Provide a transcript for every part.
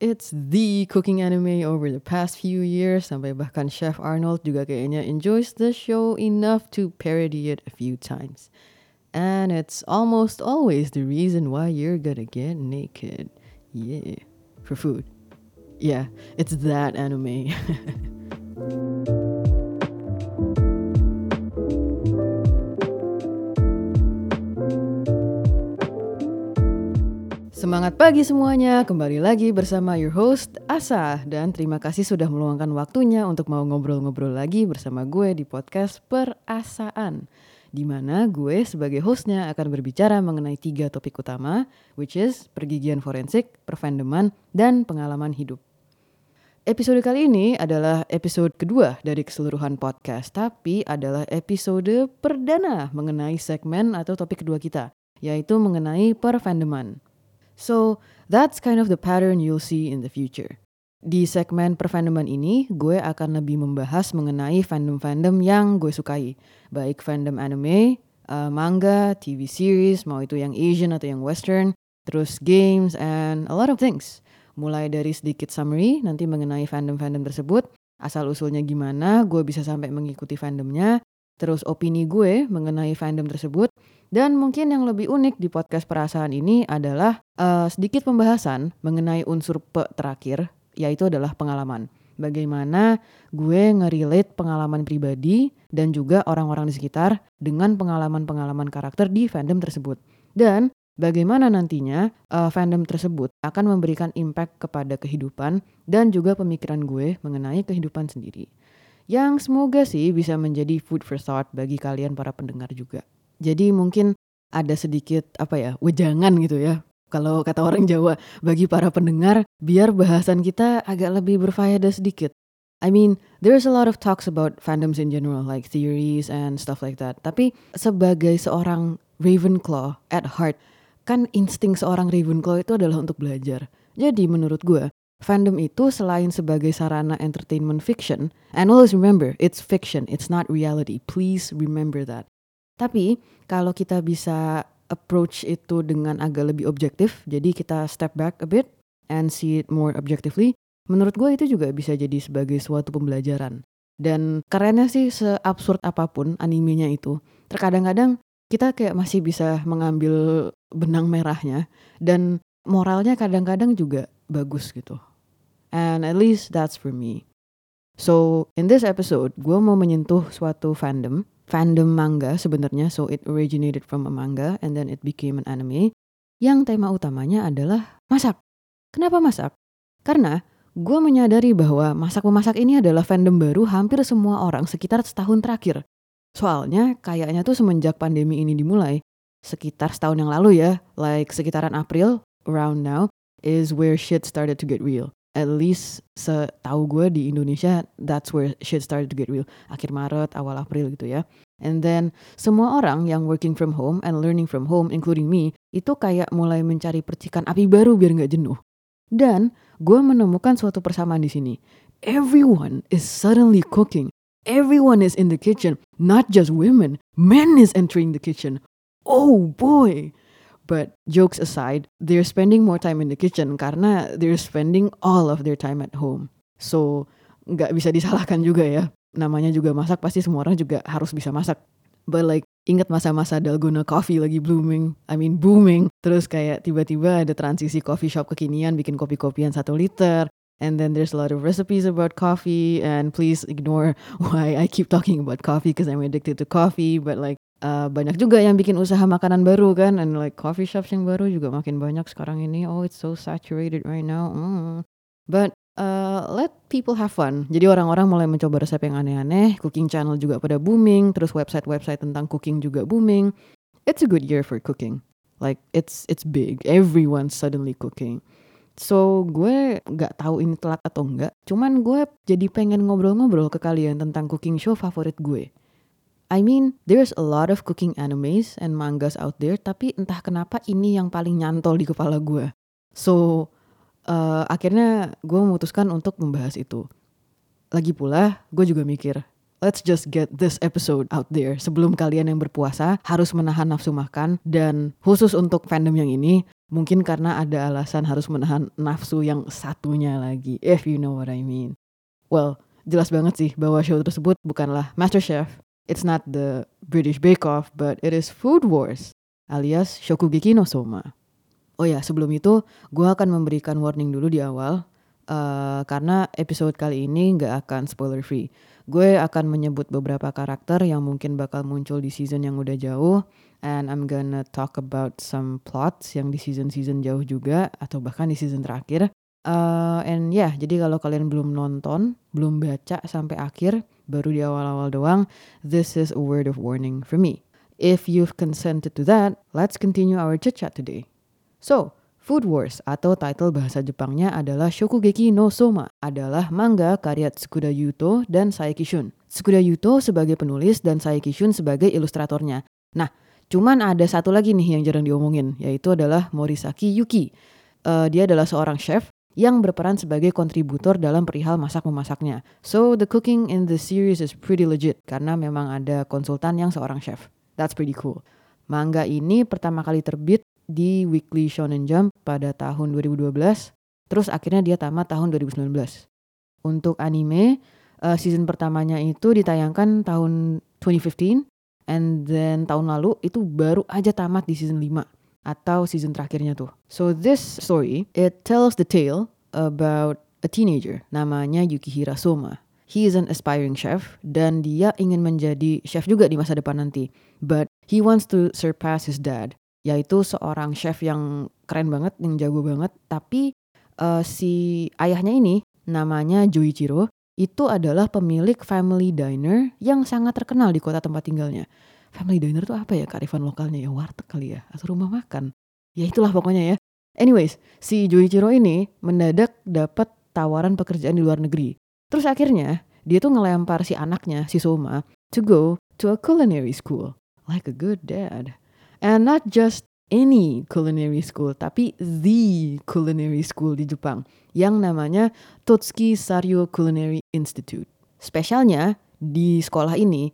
It's the cooking anime over the past few years sampai bahkan Chef Arnold juga kayaknya enjoys the show enough to parody it a few times. And it's almost always the reason why you're gonna get naked. Yeah, for food. Yeah, it's that anime. Semangat pagi semuanya, kembali lagi bersama your host Asa. Dan terima kasih sudah meluangkan waktunya untuk mau ngobrol-ngobrol lagi bersama gue di podcast Perasaan Di mana gue sebagai hostnya akan berbicara mengenai tiga topik utama Which is pergigian forensik, perfandoman, dan pengalaman hidup. Episode kali ini adalah episode kedua dari keseluruhan podcast Tapi adalah episode perdana mengenai segmen atau topik kedua kita Yaitu mengenai perfandoman So, that's kind of the pattern you'll see in the future. Di segmen perfandoman ini, gue akan lebih membahas mengenai fandom-fandom yang gue sukai. Baik fandom anime, uh, manga, TV series, mau itu yang Asian atau yang Western, terus games, and a lot of things. Mulai dari sedikit summary nanti mengenai fandom-fandom tersebut, asal-usulnya gimana, gue bisa sampai mengikuti fandomnya, terus opini gue mengenai fandom tersebut, dan mungkin yang lebih unik di podcast perasaan ini adalah uh, sedikit pembahasan mengenai unsur pe terakhir, yaitu adalah pengalaman. Bagaimana gue ngerelate pengalaman pribadi dan juga orang-orang di sekitar dengan pengalaman-pengalaman karakter di fandom tersebut. Dan bagaimana nantinya uh, fandom tersebut akan memberikan impact kepada kehidupan dan juga pemikiran gue mengenai kehidupan sendiri. Yang semoga sih bisa menjadi food for thought bagi kalian para pendengar juga. Jadi mungkin ada sedikit apa ya, wejangan gitu ya. Kalau kata orang Jawa, bagi para pendengar biar bahasan kita agak lebih berfaedah sedikit. I mean, there's a lot of talks about fandoms in general, like theories and stuff like that. Tapi sebagai seorang Ravenclaw at heart, kan insting seorang Ravenclaw itu adalah untuk belajar. Jadi menurut gue, fandom itu selain sebagai sarana entertainment fiction, and always remember, it's fiction, it's not reality. Please remember that. Tapi kalau kita bisa approach itu dengan agak lebih objektif, jadi kita step back a bit and see it more objectively, menurut gue itu juga bisa jadi sebagai suatu pembelajaran. Dan kerennya sih seabsurd apa pun animenya itu, terkadang-kadang kita kayak masih bisa mengambil benang merahnya dan moralnya kadang-kadang juga bagus gitu. And at least that's for me. So, in this episode, gue mau menyentuh suatu fandom fandom manga sebenarnya. So it originated from a manga and then it became an anime. Yang tema utamanya adalah masak. Kenapa masak? Karena gue menyadari bahwa masak-memasak ini adalah fandom baru hampir semua orang sekitar setahun terakhir. Soalnya kayaknya tuh semenjak pandemi ini dimulai, sekitar setahun yang lalu ya, like sekitaran April, around now, is where shit started to get real. At least setahu gue di Indonesia that's where shit started to get real. Akhir Maret awal April gitu ya. And then semua orang yang working from home and learning from home including me itu kayak mulai mencari percikan api baru biar nggak jenuh. Dan gue menemukan suatu persamaan di sini. Everyone is suddenly cooking. Everyone is in the kitchen. Not just women. Men is entering the kitchen. Oh boy But jokes aside, they're spending more time in the kitchen karena they're spending all of their time at home. So nggak bisa disalahkan juga ya. Namanya juga masak pasti semua orang juga harus bisa masak. But like ingat masa-masa Dalgona Coffee lagi blooming, I mean booming. Terus kayak tiba-tiba ada transisi coffee shop kekinian bikin kopi-kopian satu liter. And then there's a lot of recipes about coffee and please ignore why I keep talking about coffee because I'm addicted to coffee. But like uh, banyak juga yang bikin usaha makanan baru kan and like coffee shops yang baru juga makin banyak sekarang ini. Oh it's so saturated right now. Mm. but uh, let people have fun. Jadi orang-orang mulai mencoba resep yang aneh-aneh. Cooking channel juga pada booming. Terus website-website tentang cooking juga booming. It's a good year for cooking. Like it's it's big. Everyone suddenly cooking. So gue gak tahu ini telat atau enggak, cuman gue jadi pengen ngobrol-ngobrol ke kalian tentang cooking show favorit gue. I mean, there's a lot of cooking animes and mangas out there, tapi entah kenapa ini yang paling nyantol di kepala gue. So, uh, akhirnya gue memutuskan untuk membahas itu. Lagi pula, gue juga mikir, let's just get this episode out there sebelum kalian yang berpuasa harus menahan nafsu makan dan khusus untuk fandom yang ini Mungkin karena ada alasan harus menahan nafsu yang satunya lagi, if you know what I mean. Well, jelas banget sih bahwa show tersebut bukanlah MasterChef. It's not the British Bake Off, but it is Food Wars, alias Shokugeki no Soma. Oh ya, sebelum itu gue akan memberikan warning dulu di awal, uh, karena episode kali ini nggak akan spoiler free. Gue akan menyebut beberapa karakter yang mungkin bakal muncul di season yang udah jauh. And I'm gonna talk about some plots yang di season-season jauh juga. Atau bahkan di season terakhir. Uh, and ya, yeah, jadi kalau kalian belum nonton, belum baca sampai akhir, baru di awal-awal doang, this is a word of warning for me. If you've consented to that, let's continue our chit-chat today. So, Food Wars atau title bahasa Jepangnya adalah Shokugeki no Soma adalah manga karya Tsukuda Yuto dan Saeki Shun. Tsukuda Yuto sebagai penulis dan Saeki Shun sebagai ilustratornya. Nah, cuman ada satu lagi nih yang jarang diomongin, yaitu adalah Morisaki Yuki. Uh, dia adalah seorang chef yang berperan sebagai kontributor dalam perihal masak-memasaknya. So, the cooking in the series is pretty legit karena memang ada konsultan yang seorang chef. That's pretty cool. Manga ini pertama kali terbit di Weekly Shonen Jump pada tahun 2012. Terus akhirnya dia tamat tahun 2019. Untuk anime, uh, season pertamanya itu ditayangkan tahun 2015 and then tahun lalu itu baru aja tamat di season 5 atau season terakhirnya tuh. So this story, it tells the tale about a teenager namanya Yukihira Soma. He is an aspiring chef dan dia ingin menjadi chef juga di masa depan nanti. But he wants to surpass his dad yaitu seorang chef yang keren banget, yang jago banget. Tapi uh, si ayahnya ini namanya Joichiro itu adalah pemilik family diner yang sangat terkenal di kota tempat tinggalnya. Family diner itu apa ya kearifan lokalnya ya warteg kali ya atau rumah makan. Ya itulah pokoknya ya. Anyways, si Joichiro ini mendadak dapat tawaran pekerjaan di luar negeri. Terus akhirnya dia tuh ngelempar si anaknya, si Soma, to go to a culinary school. Like a good dad. And not just any culinary school, tapi the culinary school di Jepang yang namanya Totsuki Saryo Culinary Institute. Spesialnya di sekolah ini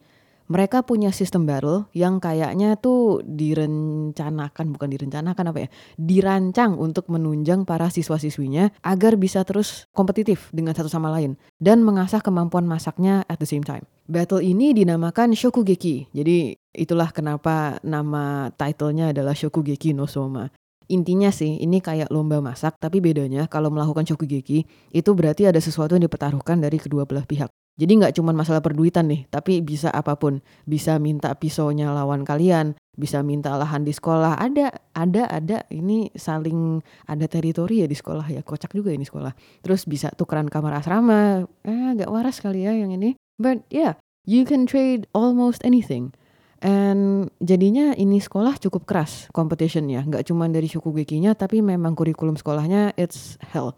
mereka punya sistem battle yang kayaknya tuh direncanakan bukan direncanakan apa ya dirancang untuk menunjang para siswa-siswinya agar bisa terus kompetitif dengan satu sama lain dan mengasah kemampuan masaknya at the same time. Battle ini dinamakan Shokugeki. Jadi itulah kenapa nama titlenya adalah Shokugeki no Soma. Intinya sih ini kayak lomba masak tapi bedanya kalau melakukan Shokugeki itu berarti ada sesuatu yang dipertaruhkan dari kedua belah pihak. Jadi nggak cuma masalah perduitan nih, tapi bisa apa pun. Bisa minta pisaunya lawan kalian, bisa minta lahan di sekolah. Ada, ada, ada. Ini saling ada teritori ya di sekolah ya. Kocak juga ini sekolah. Terus bisa tukeran kamar asrama. Eh, nggak waras kali ya yang ini. But yeah, you can trade almost anything. And jadinya ini sekolah cukup keras competitionnya. Nggak cuma dari Shokugekinya, tapi memang kurikulum sekolahnya it's hell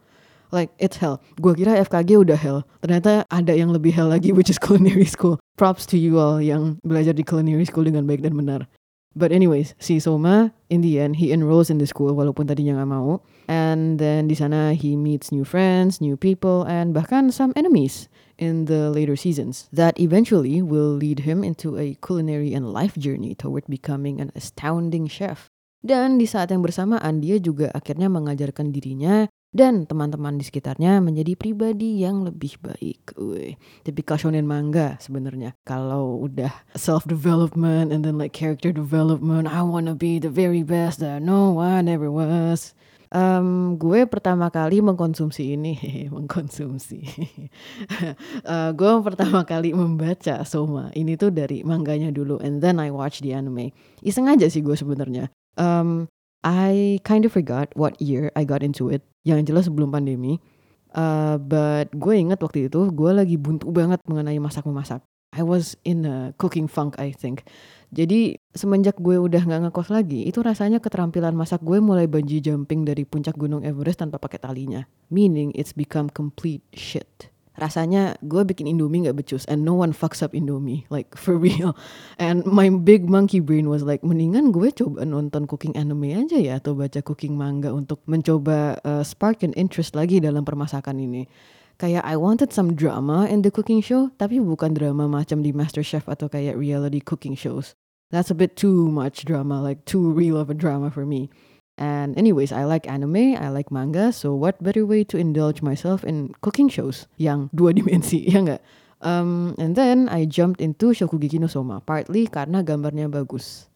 like it's hell. Gue kira FKG udah hell. Ternyata ada yang lebih hell lagi which is culinary school. Props to you all yang belajar di culinary school dengan baik dan benar. But anyways, si Soma in the end he enrolls in the school walaupun tadinya nggak mau. And then di sana he meets new friends, new people, and bahkan some enemies in the later seasons that eventually will lead him into a culinary and life journey toward becoming an astounding chef. Dan di saat yang bersamaan dia juga akhirnya mengajarkan dirinya dan teman-teman di sekitarnya menjadi pribadi yang lebih baik. Wih, tipikal shonen manga sebenarnya. Kalau udah self development and then like character development, I wanna be the very best that no one ever was. Um, gue pertama kali mengkonsumsi ini, mengkonsumsi. uh, gue pertama kali membaca Soma ini tuh dari mangganya dulu, and then I watch the anime. Iseng aja sih gue sebenarnya. Um, I kind of forgot what year I got into it. Yang jelas sebelum pandemi. Uh, but gue inget waktu itu gue lagi buntu banget mengenai masak-memasak. I was in a cooking funk I think. Jadi semenjak gue udah nggak ngekos lagi, itu rasanya keterampilan masak gue mulai bungee jumping dari puncak gunung Everest tanpa pakai talinya. Meaning it's become complete shit rasanya gue bikin Indomie gak becus and no one fucks up Indomie like for real. And my big monkey brain was like mendingan gue coba nonton cooking anime aja ya atau baca cooking manga untuk mencoba uh, spark an interest lagi dalam permasakan ini. Kayak I wanted some drama in the cooking show tapi bukan drama macam di Master Chef atau kayak reality cooking shows. That's a bit too much drama like too real of a drama for me And anyways, I like anime, I like manga, so what better way to indulge myself in cooking shows yang dua dimensi, ya enggak? Um, and then I jumped into Shokugeki no Soma, partly karena gambarnya bagus.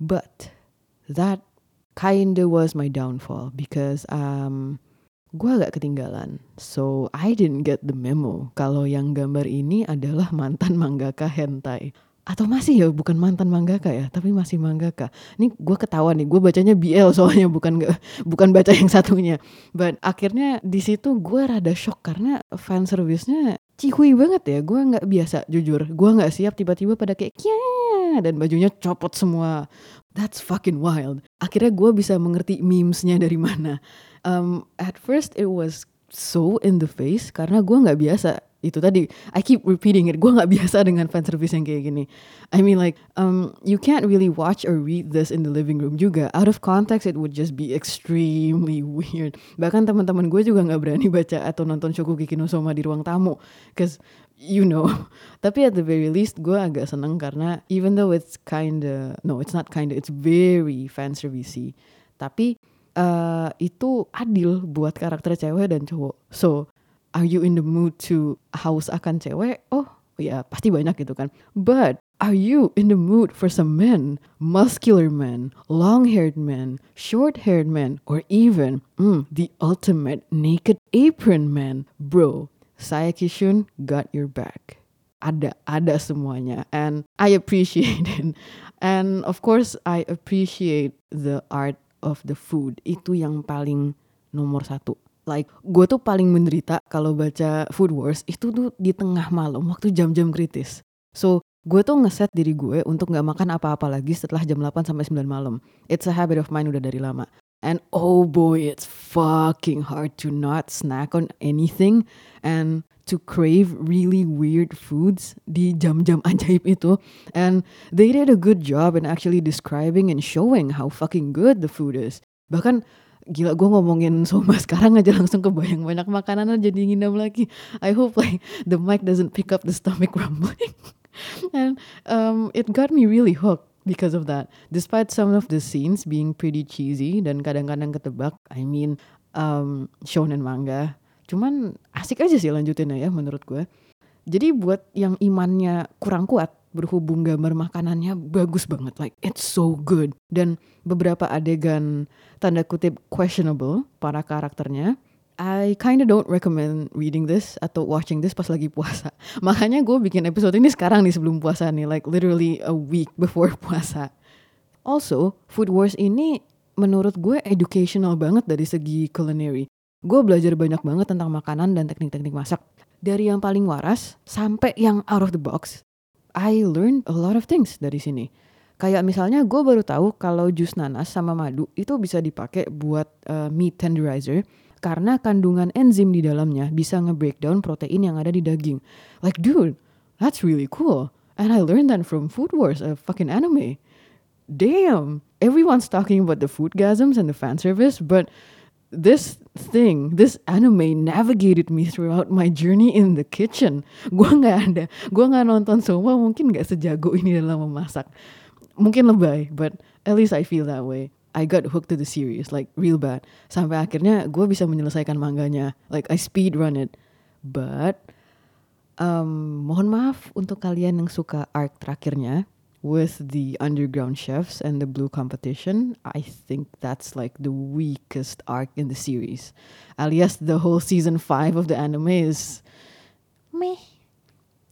But that kinda was my downfall because um, gue agak ketinggalan. So I didn't get the memo kalau yang gambar ini adalah mantan mangaka hentai atau masih ya bukan mantan mangaka ya tapi masih mangaka. Ini gue ketawa nih gue bacanya BL soalnya bukan gak, bukan baca yang satunya. But akhirnya di situ gue rada shock karena fan service-nya cihui banget ya. Gue nggak biasa jujur. Gue nggak siap tiba-tiba pada kayak kia! Dan bajunya copot semua. That's fucking wild. Akhirnya gue bisa mengerti memesnya dari mana. Um, at first it was so in the face karena gue nggak biasa itu tadi I keep repeating it. Gue nggak biasa dengan fan service yang kayak gini. I mean like um you can't really watch or read this in the living room juga. Out of context it would just be extremely weird. Bahkan teman-teman gue juga nggak berani baca atau nonton Shokugeki no di ruang tamu cause you know. Tapi at the very least gue agak seneng karena even though it's kinda no it's not kinda it's very fan servicey tapi uh, itu adil buat karakter cewek dan cowok. So are you in the mood to haus akan cewek? Oh, ya pasti banyak gitu kan. But are you in the mood for some men, muscular men, long-haired men, short-haired men, or even mm, the ultimate naked apron man? Bro, saya Kishun got your back. Ada, ada semuanya. And I appreciate it. And of course, I appreciate the art of the food. Itu yang paling nomor satu like gue tuh paling menderita kalau baca Food Wars itu tuh di tengah malam waktu jam-jam kritis. So gue tuh ngeset diri gue untuk nggak makan apa-apa lagi setelah jam 8 sampai 9 malam. It's a habit of mine udah dari lama. And oh boy, it's fucking hard to not snack on anything and to crave really weird foods di jam-jam ajaib itu. And they did a good job in actually describing and showing how fucking good the food is. Bahkan gila gue ngomongin Soma sekarang aja langsung kebayang banyak makanan jadi ngidam lagi. I hope like the mic doesn't pick up the stomach rumbling. and um, it got me really hooked because of that. Despite some of the scenes being pretty cheesy dan kadang-kadang ketebak, I mean um, shonen manga. Cuman asik aja sih lanjutin ya menurut gue. Jadi buat yang imannya kurang kuat, berhubung gambar makanannya bagus banget like it's so good dan beberapa adegan tanda kutip questionable para karakternya I kinda don't recommend reading this atau watching this pas lagi puasa. Makanya gue bikin episode ini sekarang nih sebelum puasa nih, like literally a week before puasa. Also, Food Wars ini menurut gue educational banget dari segi culinary. Gue belajar banyak banget tentang makanan dan teknik-teknik masak. Dari yang paling waras sampai yang out of the box. I learned a lot of things dari sini. Kayak misalnya gue baru tahu kalau jus nanas sama madu itu bisa dipakai buat uh, meat tenderizer karena kandungan enzim di dalamnya bisa nge-breakdown protein yang ada di daging. Like dude, that's really cool. And I learned that from Food Wars, a fucking anime. Damn, everyone's talking about the food gasms and the fan service, but this thing, this anime navigated me throughout my journey in the kitchen. Gua nggak ada, gua nggak nonton semua, mungkin nggak sejago ini dalam memasak. Mungkin lebay, but at least I feel that way. I got hooked to the series, like real bad. Sampai akhirnya gue bisa menyelesaikan manganya, like I speed run it. But um, mohon maaf untuk kalian yang suka arc terakhirnya with the underground chefs and the blue competition, I think that's like the weakest arc in the series. Alias, the whole season 5 of the anime is meh.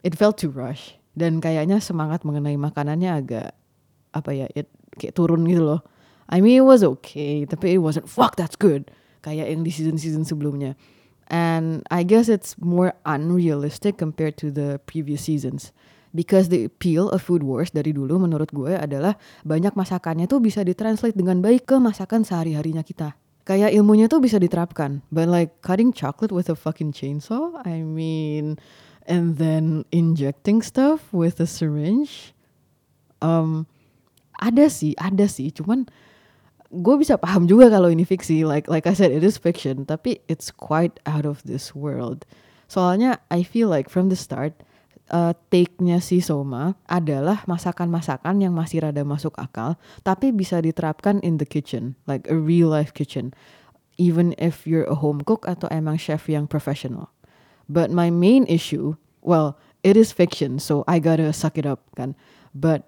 It felt too rush. Dan kayaknya semangat mengenai makanannya agak apa ya, it kayak turun gitu loh. I mean it was okay, tapi it wasn't fuck that's good. Kayak yang di season-season sebelumnya. And I guess it's more unrealistic compared to the previous seasons. Because the appeal of Food Wars dari dulu menurut gue adalah banyak masakannya tuh bisa ditranslate dengan baik ke masakan sehari-harinya kita. Kayak ilmunya tuh bisa diterapkan. But like cutting chocolate with a fucking chainsaw, I mean, and then injecting stuff with a syringe. Um, ada sih, ada sih. Cuman gue bisa paham juga kalau ini fiksi. Like like I said, it is fiction, tapi it's quite out of this world. Soalnya I feel like from the start uh, take-nya si Soma adalah masakan-masakan yang masih rada masuk akal, tapi bisa diterapkan in the kitchen, like a real life kitchen. Even if you're a home cook atau emang chef yang professional. But my main issue, well, it is fiction, so I gotta suck it up kan. But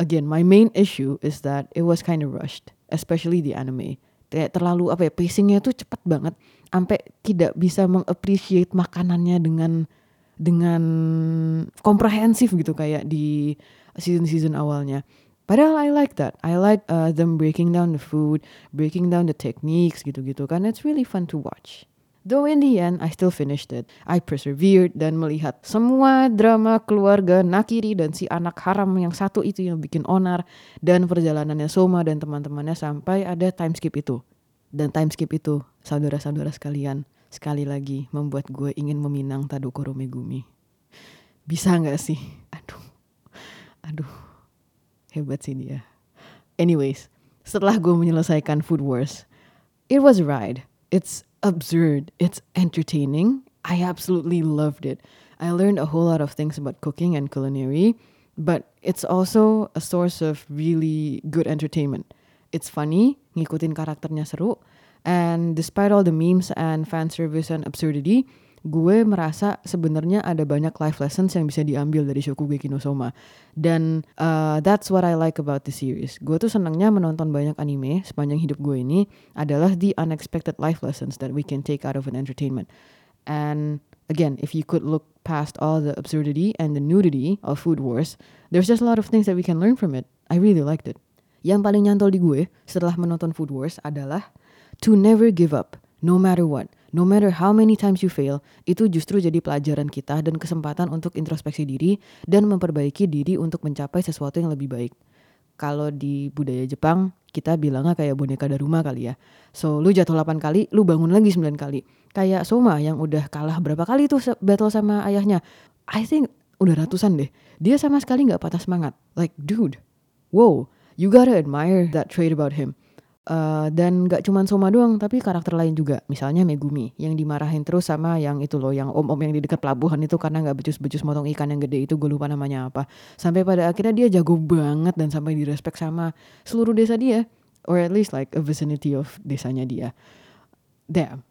again, my main issue is that it was kind of rushed, especially the anime. Kayak terlalu apa ya, pacingnya tuh cepet banget, sampai tidak bisa mengappreciate makanannya dengan dengan komprehensif gitu kayak di season-season awalnya. Padahal I like that. I like uh, them breaking down the food, breaking down the techniques gitu-gitu kan. It's really fun to watch. Though in the end, I still finished it. I persevered dan melihat semua drama keluarga Nakiri dan si anak haram yang satu itu yang bikin onar dan perjalanannya Soma dan teman-temannya sampai ada time skip itu. Dan time skip itu, saudara-saudara sekalian, sekali lagi membuat gue ingin meminang Tadokoro Megumi. Bisa nggak sih? Aduh, aduh, hebat sih dia. Anyways, setelah gue menyelesaikan Food Wars, it was a ride. It's absurd. It's entertaining. I absolutely loved it. I learned a whole lot of things about cooking and culinary, but it's also a source of really good entertainment. It's funny, ngikutin karakternya seru, And despite all the memes and fan service and absurdity, gue merasa sebenarnya ada banyak life lessons yang bisa diambil dari Shokugeki no Soma. Dan uh, that's what I like about the series. Gue tuh senangnya menonton banyak anime sepanjang hidup gue ini adalah the unexpected life lessons that we can take out of an entertainment. And again, if you could look past all the absurdity and the nudity of Food Wars, there's just a lot of things that we can learn from it. I really liked it. Yang paling nyantol di gue setelah menonton Food Wars adalah to never give up, no matter what. No matter how many times you fail, itu justru jadi pelajaran kita dan kesempatan untuk introspeksi diri dan memperbaiki diri untuk mencapai sesuatu yang lebih baik. Kalau di budaya Jepang, kita bilangnya kayak boneka rumah kali ya. So, lu jatuh 8 kali, lu bangun lagi 9 kali. Kayak Soma yang udah kalah berapa kali tuh battle sama ayahnya. I think udah ratusan deh. Dia sama sekali gak patah semangat. Like, dude, wow, you gotta admire that trait about him. Uh, dan gak cuma Soma doang, tapi karakter lain juga. Misalnya Megumi, yang dimarahin terus sama yang itu loh, yang om-om yang di dekat pelabuhan itu karena gak becus-becus motong ikan yang gede itu, gue lupa namanya apa. Sampai pada akhirnya dia jago banget dan sampai direspek sama seluruh desa dia. Or at least like a vicinity of desanya dia. Damn,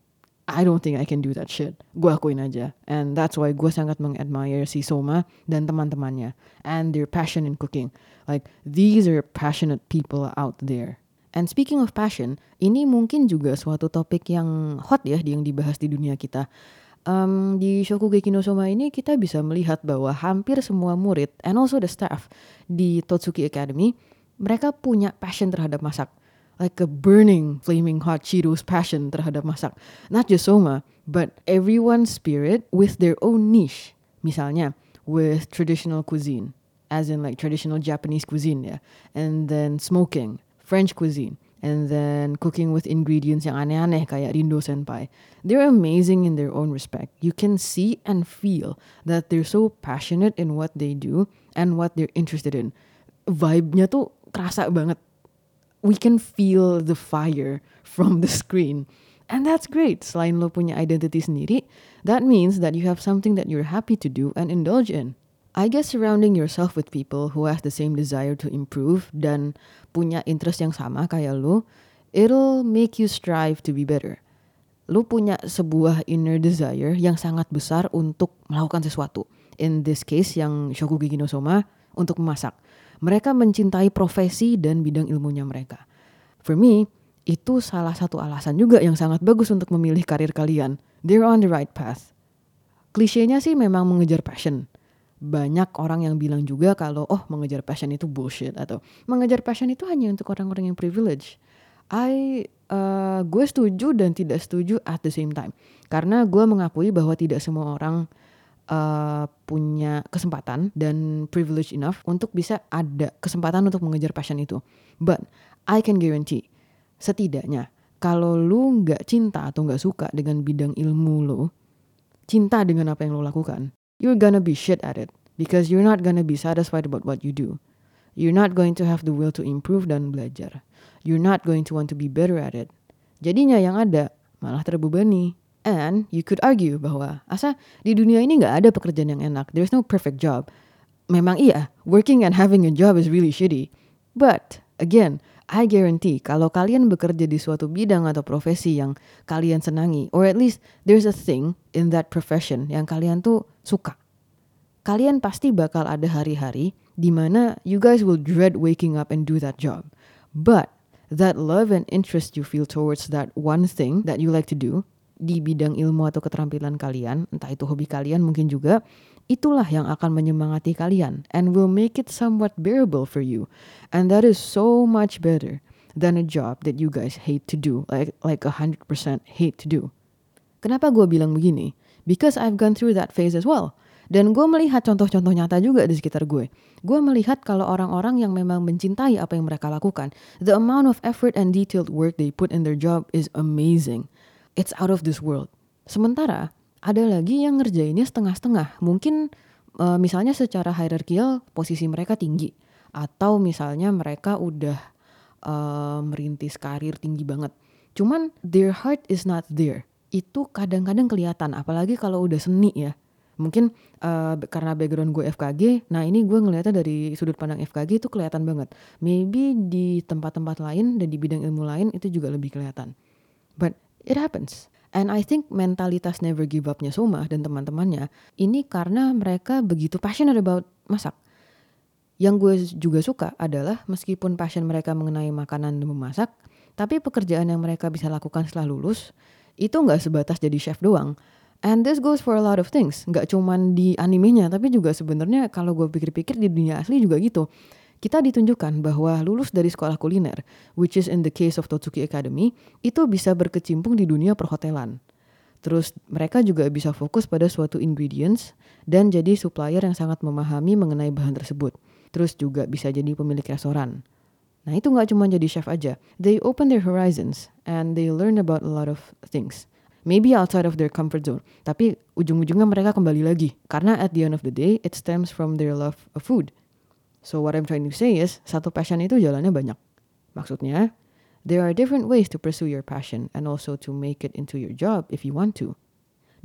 I don't think I can do that shit. Gue akuin aja. And that's why gue sangat mengadmire si Soma dan teman-temannya. And their passion in cooking. Like, these are passionate people out there And speaking of passion, ini mungkin juga suatu topik yang hot ya yang dibahas di dunia kita. Um, di Shokugeki no Soma ini kita bisa melihat bahwa hampir semua murid and also the staff di Totsuki Academy mereka punya passion terhadap masak. Like a burning, flaming hot Cheetos passion terhadap masak. Not just Soma, but everyone's spirit with their own niche. Misalnya, with traditional cuisine, as in like traditional Japanese cuisine ya. And then smoking, French cuisine, and then cooking with ingredients yang aneh-aneh kayak Rindo Senpai. They're amazing in their own respect. You can see and feel that they're so passionate in what they do and what they're interested in. Vibe-nya tuh kerasa banget. We can feel the fire from the screen. And that's great. Selain lo punya identity sendiri, that means that you have something that you're happy to do and indulge in. I guess surrounding yourself with people who have the same desire to improve dan punya interest yang sama kayak lu, it'll make you strive to be better. Lu punya sebuah inner desire yang sangat besar untuk melakukan sesuatu. In this case yang Shokugeki no Soma untuk memasak. Mereka mencintai profesi dan bidang ilmunya mereka. For me, itu salah satu alasan juga yang sangat bagus untuk memilih karir kalian. They're on the right path. Klisenya sih memang mengejar passion banyak orang yang bilang juga kalau oh mengejar passion itu bullshit atau mengejar passion itu hanya untuk orang-orang yang privilege. I uh, gue setuju dan tidak setuju at the same time karena gue mengakui bahwa tidak semua orang uh, punya kesempatan dan privilege enough untuk bisa ada kesempatan untuk mengejar passion itu. But I can guarantee setidaknya kalau lu nggak cinta atau nggak suka dengan bidang ilmu lo, cinta dengan apa yang lo lakukan, you're gonna be shit at it because you're not gonna be satisfied about what you do. You're not going to have the will to improve dan belajar. You're not going to want to be better at it. Jadinya yang ada malah terbebani. And you could argue bahwa asa di dunia ini nggak ada pekerjaan yang enak. There's no perfect job. Memang iya, working and having a job is really shitty. But again, I guarantee kalau kalian bekerja di suatu bidang atau profesi yang kalian senangi, or at least there's a thing in that profession yang kalian tuh suka. Kalian pasti bakal ada hari-hari di mana you guys will dread waking up and do that job. But that love and interest you feel towards that one thing that you like to do di bidang ilmu atau keterampilan kalian, entah itu hobi kalian mungkin juga, itulah yang akan menyemangati kalian and will make it somewhat bearable for you. And that is so much better than a job that you guys hate to do, like like a hundred percent hate to do. Kenapa gue bilang begini? Because I've gone through that phase as well. Dan gue melihat contoh-contoh nyata juga di sekitar gue. Gue melihat kalau orang-orang yang memang mencintai apa yang mereka lakukan, the amount of effort and detailed work they put in their job is amazing it's out of this world. Sementara ada lagi yang ngerjainnya setengah-setengah. Mungkin uh, misalnya secara hierarkial posisi mereka tinggi atau misalnya mereka udah uh, merintis karir tinggi banget. Cuman their heart is not there. Itu kadang-kadang kelihatan apalagi kalau udah seni ya. Mungkin uh, karena background gue FKG, nah ini gue ngeliatnya dari sudut pandang FKG itu kelihatan banget. Maybe di tempat-tempat lain dan di bidang ilmu lain itu juga lebih kelihatan. But It happens. And I think mentalitas never give up-nya Soma dan teman-temannya ini karena mereka begitu passionate about masak. Yang gue juga suka adalah meskipun passion mereka mengenai makanan dan memasak, tapi pekerjaan yang mereka bisa lakukan setelah lulus itu nggak sebatas jadi chef doang. And this goes for a lot of things. Nggak cuman di animenya, tapi juga sebenarnya kalau gue pikir-pikir di dunia asli juga gitu kita ditunjukkan bahwa lulus dari sekolah kuliner, which is in the case of Totsuki Academy, itu bisa berkecimpung di dunia perhotelan. Terus mereka juga bisa fokus pada suatu ingredients dan jadi supplier yang sangat memahami mengenai bahan tersebut. Terus juga bisa jadi pemilik restoran. Nah itu nggak cuma jadi chef aja. They open their horizons and they learn about a lot of things. Maybe outside of their comfort zone. Tapi ujung-ujungnya mereka kembali lagi. Karena at the end of the day, it stems from their love of food. So what I'm trying to say is, satu passion itu jalannya banyak. Maksudnya, there are different ways to pursue your passion and also to make it into your job if you want to.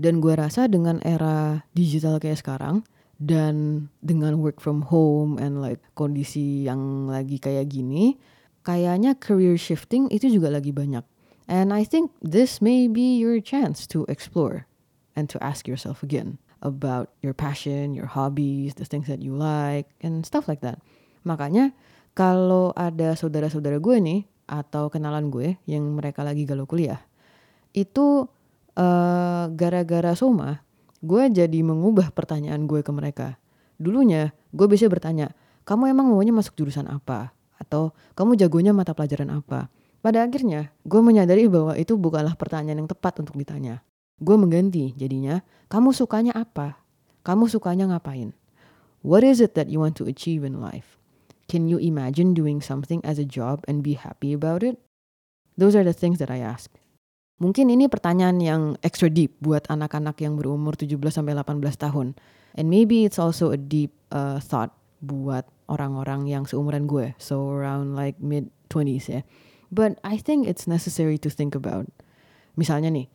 Dan gue rasa dengan era digital kayak sekarang, dan dengan work from home and like kondisi yang lagi kayak gini, kayaknya career shifting itu juga lagi banyak. And I think this may be your chance to explore and to ask yourself again about your passion, your hobbies, the things that you like, and stuff like that. Makanya kalau ada saudara-saudara gue nih atau kenalan gue yang mereka lagi galau kuliah, itu uh, gara-gara Soma, gue jadi mengubah pertanyaan gue ke mereka. Dulunya gue biasa bertanya, kamu emang maunya masuk jurusan apa? Atau kamu jagonya mata pelajaran apa? Pada akhirnya, gue menyadari bahwa itu bukanlah pertanyaan yang tepat untuk ditanya. Gue mengganti jadinya, kamu sukanya apa? Kamu sukanya ngapain? What is it that you want to achieve in life? Can you imagine doing something as a job and be happy about it? Those are the things that I ask. Mungkin ini pertanyaan yang extra deep buat anak-anak yang berumur 17 sampai 18 tahun. And maybe it's also a deep uh, thought buat orang-orang yang seumuran gue, so around like mid 20s ya. But I think it's necessary to think about. Misalnya nih,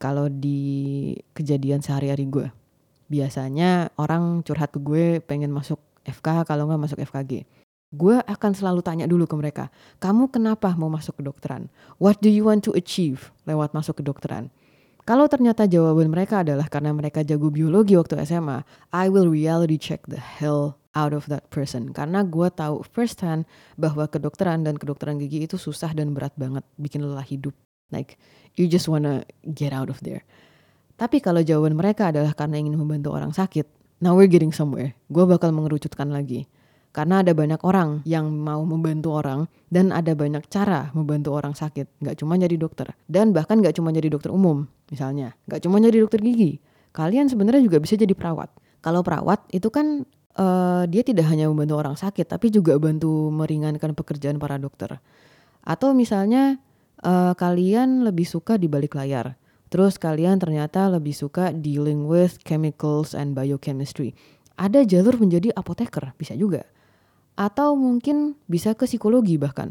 kalau di kejadian sehari-hari gue. Biasanya orang curhat ke gue pengen masuk FK kalau nggak masuk FKG. Gue akan selalu tanya dulu ke mereka, kamu kenapa mau masuk ke dokteran? What do you want to achieve lewat masuk ke dokteran? Kalau ternyata jawaban mereka adalah karena mereka jago biologi waktu SMA, I will reality check the hell out of that person. Karena gue tahu first hand bahwa kedokteran dan kedokteran gigi itu susah dan berat banget, bikin lelah hidup. Like you just wanna get out of there. Tapi kalau jawaban mereka adalah karena ingin membantu orang sakit, now we're getting somewhere. Gue bakal mengerucutkan lagi. Karena ada banyak orang yang mau membantu orang dan ada banyak cara membantu orang sakit. Gak cuma jadi dokter. Dan bahkan gak cuma jadi dokter umum misalnya. Gak cuma jadi dokter gigi. Kalian sebenarnya juga bisa jadi perawat. Kalau perawat itu kan uh, dia tidak hanya membantu orang sakit tapi juga bantu meringankan pekerjaan para dokter. Atau misalnya uh, kalian lebih suka di balik layar. Terus kalian ternyata lebih suka dealing with chemicals and biochemistry. Ada jalur menjadi apoteker, bisa juga. Atau mungkin bisa ke psikologi bahkan.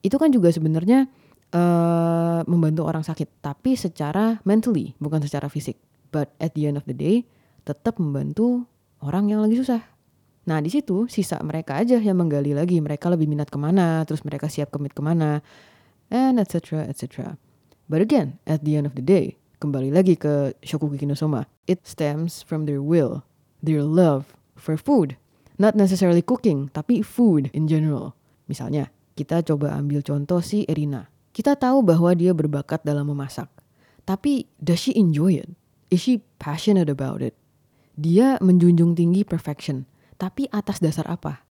Itu kan juga sebenarnya uh, membantu orang sakit, tapi secara mentally, bukan secara fisik. But at the end of the day, tetap membantu orang yang lagi susah. Nah di situ sisa mereka aja yang menggali lagi mereka lebih minat ke mana, terus mereka siap commit ke mana, and etc etc. But again, at the end of the day, kembali lagi ke Shokugi no Soma, it stems from their will, their love for food, not necessarily cooking, tapi food in general. Misalnya, kita coba ambil contoh si Erina. Kita tahu bahwa dia berbakat dalam memasak, tapi does she enjoy it? Is she passionate about it? Dia menjunjung tinggi perfection tapi atas dasar apa?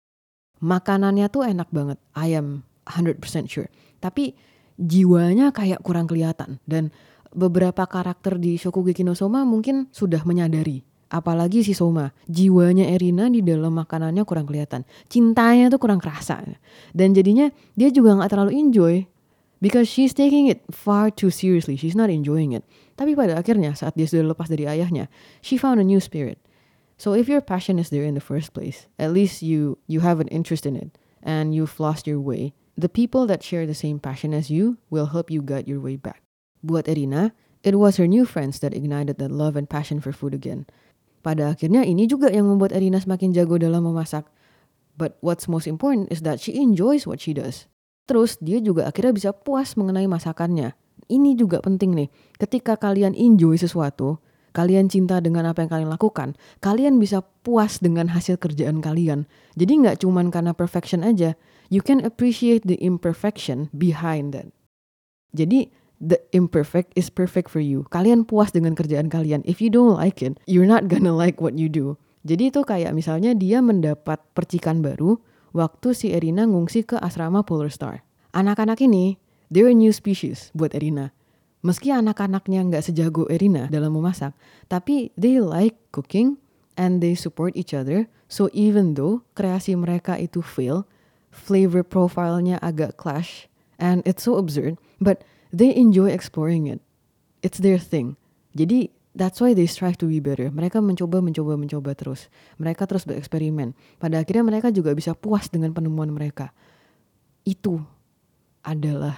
Makanannya tuh enak banget. I am 100% sure. Tapi jiwanya kayak kurang kelihatan. Dan beberapa karakter di Shokugeki no Soma mungkin sudah menyadari. Apalagi si Soma jiwanya Erina di dalam makanannya kurang kelihatan. Cintanya tuh kurang kerasa. Dan jadinya dia juga nggak terlalu enjoy because she's taking it far too seriously. She's not enjoying it. Tapi pada akhirnya saat dia sudah lepas dari ayahnya she found a new spirit. So if your passion is there in the first place, at least you you have an interest in it and you've lost your way, the people that share the same passion as you will help you get your way back. Buat Erina, it was her new friends that ignited that love and passion for food again. Pada akhirnya ini juga yang membuat Erina semakin jago dalam memasak. But what's most important is that she enjoys what she does. Terus dia juga akhirnya bisa puas mengenai masakannya. Ini juga penting nih. Ketika kalian enjoy sesuatu, kalian cinta dengan apa yang kalian lakukan, kalian bisa puas dengan hasil kerjaan kalian. Jadi nggak cuman karena perfection aja, you can appreciate the imperfection behind that. Jadi the imperfect is perfect for you. Kalian puas dengan kerjaan kalian. If you don't like it, you're not gonna like what you do. Jadi itu kayak misalnya dia mendapat percikan baru waktu si Erina ngungsi ke asrama Polar Star. Anak-anak ini, they're a new species buat Erina Meski anak-anaknya nggak sejago Erina dalam memasak, tapi they like cooking and they support each other. So even though kreasi mereka itu fail, flavor profilnya agak clash and it's so absurd, but they enjoy exploring it. It's their thing. Jadi that's why they strive to be better. Mereka mencoba, mencoba, mencoba terus. Mereka terus bereksperimen. Pada akhirnya mereka juga bisa puas dengan penemuan mereka. Itu adalah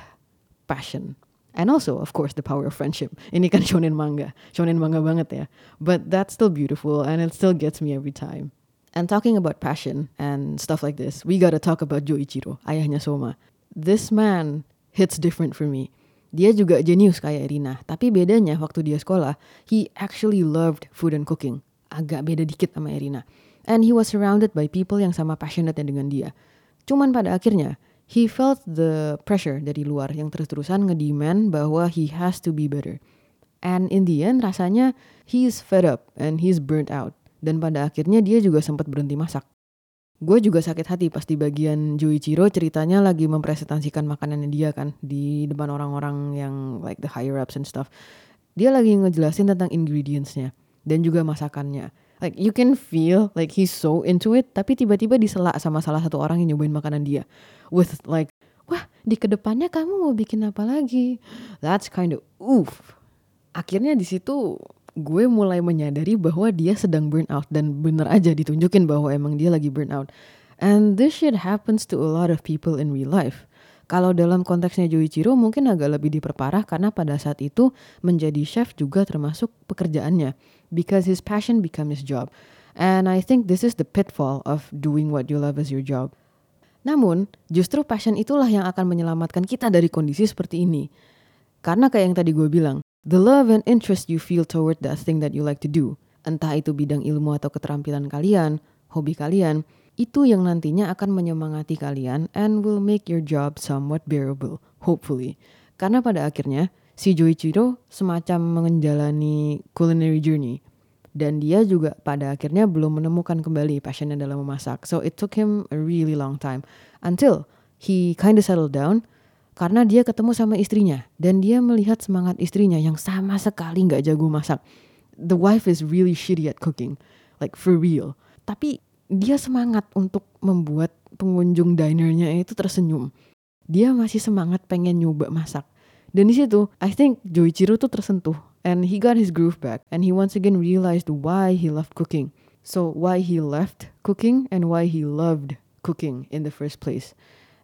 passion. And also, of course, the power of friendship. Ini kan shonen manga. Shonen manga banget ya. But that's still beautiful and it still gets me every time. And talking about passion and stuff like this, we gotta talk about Joichiro, ayahnya Soma. This man hits different for me. Dia juga jenius kayak Irina, tapi bedanya waktu dia sekolah, he actually loved food and cooking. Agak beda dikit sama Irina. And he was surrounded by people yang sama passionate dengan dia. Cuman pada akhirnya, he felt the pressure dari luar yang terus-terusan ngedemand bahwa he has to be better. And in the end rasanya he's fed up and he's burnt out. Dan pada akhirnya dia juga sempat berhenti masak. Gue juga sakit hati pas di bagian Joichiro ceritanya lagi mempresentasikan makanannya dia kan di depan orang-orang yang like the higher ups and stuff. Dia lagi ngejelasin tentang ingredientsnya dan juga masakannya like you can feel like he's so into it tapi tiba-tiba disela sama salah satu orang yang nyobain makanan dia with like wah di ke depannya kamu mau bikin apa lagi that's kind of oof akhirnya di situ gue mulai menyadari bahwa dia sedang burn out dan bener aja ditunjukin bahwa emang dia lagi burn out and this shit happens to a lot of people in real life kalau dalam konteksnya Joichiro mungkin agak lebih diperparah karena pada saat itu menjadi chef juga termasuk pekerjaannya because his passion become his job. And I think this is the pitfall of doing what you love as your job. Namun, justru passion itulah yang akan menyelamatkan kita dari kondisi seperti ini. Karena kayak yang tadi gue bilang, the love and interest you feel toward that thing that you like to do, entah itu bidang ilmu atau keterampilan kalian, hobi kalian, itu yang nantinya akan menyemangati kalian and will make your job somewhat bearable, hopefully. Karena pada akhirnya, si Joichiro semacam menjalani culinary journey. Dan dia juga pada akhirnya belum menemukan kembali passionnya dalam memasak. So it took him a really long time. Until he kind of settled down karena dia ketemu sama istrinya. Dan dia melihat semangat istrinya yang sama sekali nggak jago masak. The wife is really shitty at cooking. Like for real. Tapi dia semangat untuk membuat pengunjung dinernya itu tersenyum. Dia masih semangat pengen nyoba masak. Dan di situ, I think Joichiro tuh tersentuh. And he got his groove back. And he once again realized why he loved cooking. So why he left cooking and why he loved cooking in the first place.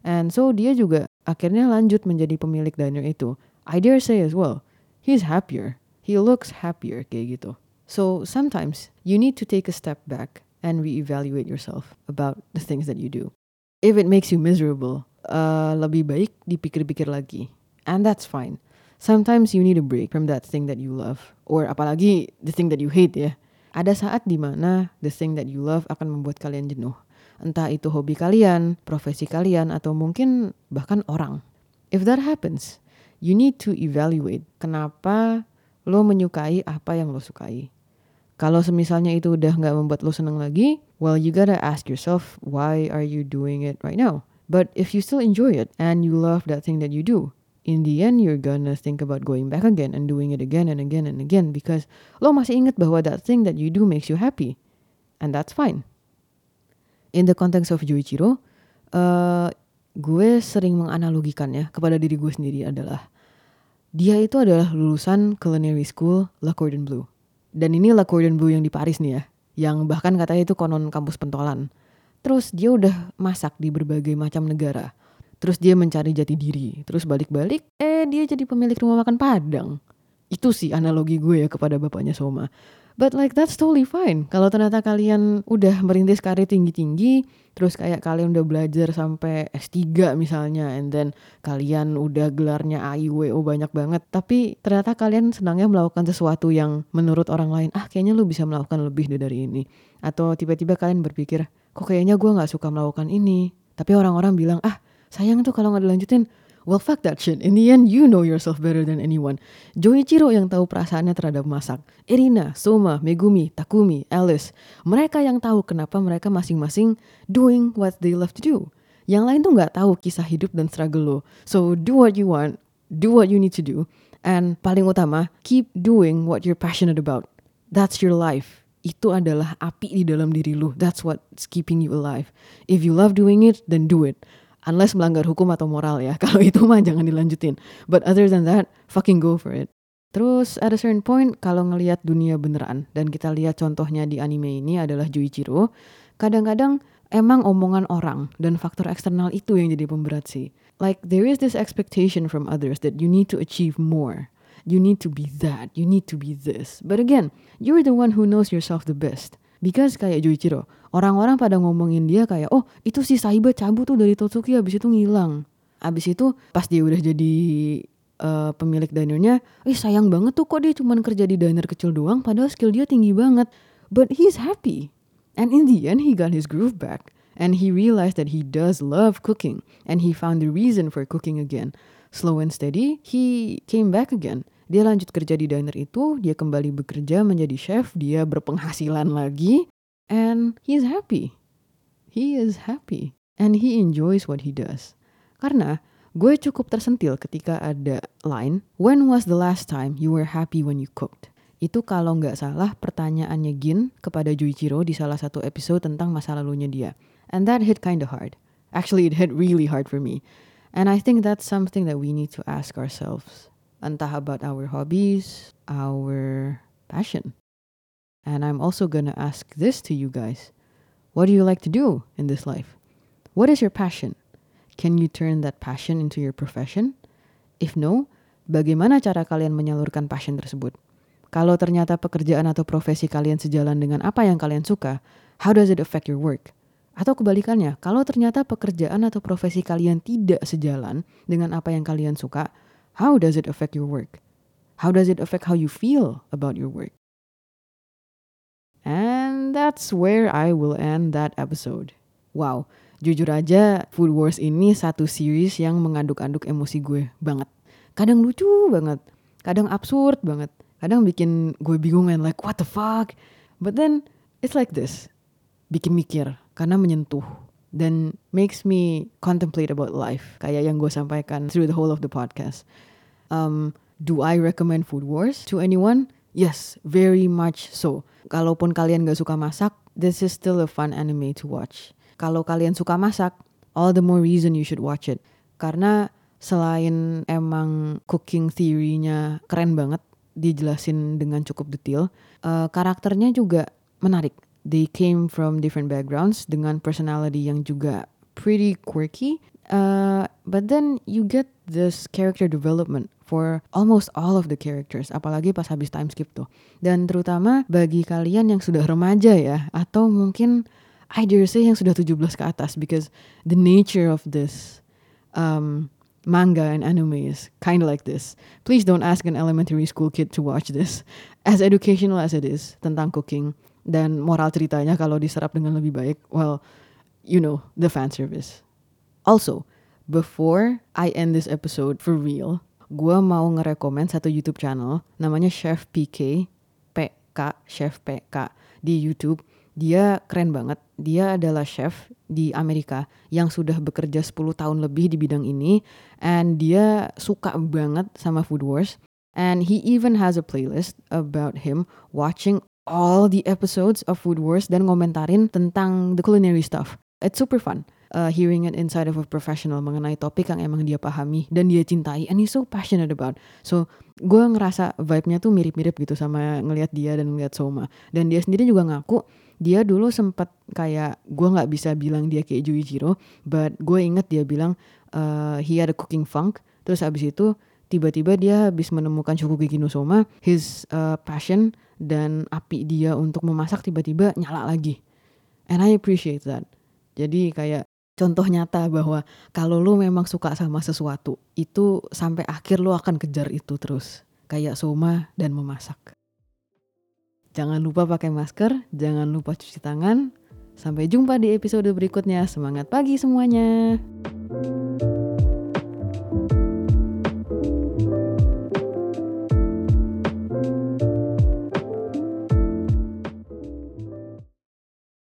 And so dia juga akhirnya lanjut menjadi pemilik diner itu. I dare say as well, he's happier. He looks happier kayak gitu. So sometimes you need to take a step back and reevaluate yourself about the things that you do. If it makes you miserable, uh, lebih baik dipikir-pikir lagi. And that's fine. Sometimes you need a break from that thing that you love. Or apalagi the thing that you hate ya. Ada saat di mana the thing that you love akan membuat kalian jenuh. Entah itu hobi kalian, profesi kalian, atau mungkin bahkan orang. If that happens, you need to evaluate kenapa lo menyukai apa yang lo sukai. Kalau semisalnya itu udah nggak membuat lo seneng lagi, well you gotta ask yourself why are you doing it right now. But if you still enjoy it and you love that thing that you do, in the end you're gonna think about going back again and doing it again and again and again because lo masih ingat bahwa that thing that you do makes you happy. And that's fine. In the context of Juichiro, uh, gue sering menganalogikannya kepada diri gue sendiri adalah dia itu adalah lulusan culinary school La Cordon Bleu. Dan ini La Cordon Bleu yang di Paris nih ya, yang bahkan katanya itu konon kampus pentolan. Terus dia udah masak di berbagai macam negara. Terus dia mencari jati diri. Terus balik-balik, eh dia jadi pemilik rumah makan Padang. Itu sih analogi gue ya kepada bapaknya Soma. But like that's totally fine. Kalau ternyata kalian udah merintis karir tinggi-tinggi, terus kayak kalian udah belajar sampai S3 misalnya, and then kalian udah gelarnya AIWO banyak banget, tapi ternyata kalian senangnya melakukan sesuatu yang menurut orang lain, ah kayaknya lu bisa melakukan lebih dari ini. Atau tiba-tiba kalian berpikir, kok kayaknya gue gak suka melakukan ini. Tapi orang-orang bilang, ah sayang tuh kalau gak dilanjutin, Well fuck that shit. In the end you know yourself better than anyone. Joichiro yang tahu perasaannya terhadap masak. Irina, Soma, Megumi, Takumi, Alice. Mereka yang tahu kenapa mereka masing-masing doing what they love to do. Yang lain tuh nggak tahu kisah hidup dan struggle lo. So do what you want, do what you need to do. And paling utama, keep doing what you're passionate about. That's your life. Itu adalah api di dalam diri lu. That's what's keeping you alive. If you love doing it, then do it unless melanggar hukum atau moral ya. Kalau itu mah jangan dilanjutin. But other than that, fucking go for it. Terus at a certain point kalau ngelihat dunia beneran dan kita lihat contohnya di anime ini adalah Juichiro, kadang-kadang emang omongan orang dan faktor eksternal itu yang jadi pemberat sih. Like there is this expectation from others that you need to achieve more. You need to be that, you need to be this. But again, you're the one who knows yourself the best. Because kayak Juichiro, orang-orang pada ngomongin dia kayak, oh itu si Saiba cabut tuh dari Totsuki abis itu ngilang. Abis itu pas dia udah jadi uh, pemilik dinernya, eh sayang banget tuh kok dia cuma kerja di diner kecil doang padahal skill dia tinggi banget. But he's happy. And in the end he got his groove back. And he realized that he does love cooking. And he found the reason for cooking again. Slow and steady, he came back again. Dia lanjut kerja di diner itu, dia kembali bekerja menjadi chef, dia berpenghasilan lagi, and he's happy. He is happy. And he enjoys what he does. Karena gue cukup tersentil ketika ada line, when was the last time you were happy when you cooked? Itu kalau nggak salah pertanyaannya Gin kepada Juichiro di salah satu episode tentang masa lalunya dia. And that hit kinda hard. Actually, it hit really hard for me. And I think that's something that we need to ask ourselves entah about our hobbies, our passion. And I'm also gonna ask this to you guys. What do you like to do in this life? What is your passion? Can you turn that passion into your profession? If no, bagaimana cara kalian menyalurkan passion tersebut? Kalau ternyata pekerjaan atau profesi kalian sejalan dengan apa yang kalian suka, how does it affect your work? Atau kebalikannya, kalau ternyata pekerjaan atau profesi kalian tidak sejalan dengan apa yang kalian suka, How does it affect your work? How does it affect how you feel about your work? And that's where I will end that episode. Wow, jujur aja Food Wars ini satu series yang mengaduk-aduk emosi gue banget. Kadang lucu banget, kadang absurd banget, kadang bikin gue bingung and like what the fuck. But then it's like this, bikin mikir karena menyentuh dan makes me contemplate about life kayak yang gue sampaikan through the whole of the podcast. Um, do I recommend Food Wars to anyone? Yes, very much so. Kalaupun kalian gak suka masak, this is still a fun anime to watch. Kalau kalian suka masak, all the more reason you should watch it. Karena selain emang cooking theory-nya keren banget, dijelasin dengan cukup detail, uh, karakternya juga menarik they came from different backgrounds dengan personality yang juga pretty quirky Uh, but then you get this character development for almost all of the characters, apalagi pas habis time skip tuh. Dan terutama bagi kalian yang sudah remaja ya, atau mungkin I dare say yang sudah 17 ke atas, because the nature of this um, manga and anime is kind of like this. Please don't ask an elementary school kid to watch this. As educational as it is tentang cooking dan moral ceritanya kalau diserap dengan lebih baik, well, you know, the fan service. Also, before I end this episode for real, gue mau ngerekomend satu YouTube channel namanya Chef PK, PK, Chef PK di YouTube. Dia keren banget. Dia adalah chef di Amerika yang sudah bekerja 10 tahun lebih di bidang ini and dia suka banget sama Food Wars. And he even has a playlist about him watching all the episodes of Food Wars dan ngomentarin tentang the culinary stuff. It's super fun uh, hearing it inside of a professional mengenai topik yang emang dia pahami dan dia cintai and he's so passionate about. So gue ngerasa vibe-nya tuh mirip-mirip gitu sama ngelihat dia dan ngelihat Soma. Dan dia sendiri juga ngaku dia dulu sempat kayak gue nggak bisa bilang dia kayak Juichiro, but gue inget dia bilang uh, he had a cooking funk. Terus abis itu tiba-tiba dia habis menemukan Shokugeki no Soma, his uh, passion dan api dia untuk memasak tiba-tiba nyala lagi. And I appreciate that. Jadi kayak contoh nyata bahwa kalau lu memang suka sama sesuatu itu sampai akhir lu akan kejar itu terus kayak Soma dan memasak. Jangan lupa pakai masker, jangan lupa cuci tangan. Sampai jumpa di episode berikutnya. Semangat pagi semuanya.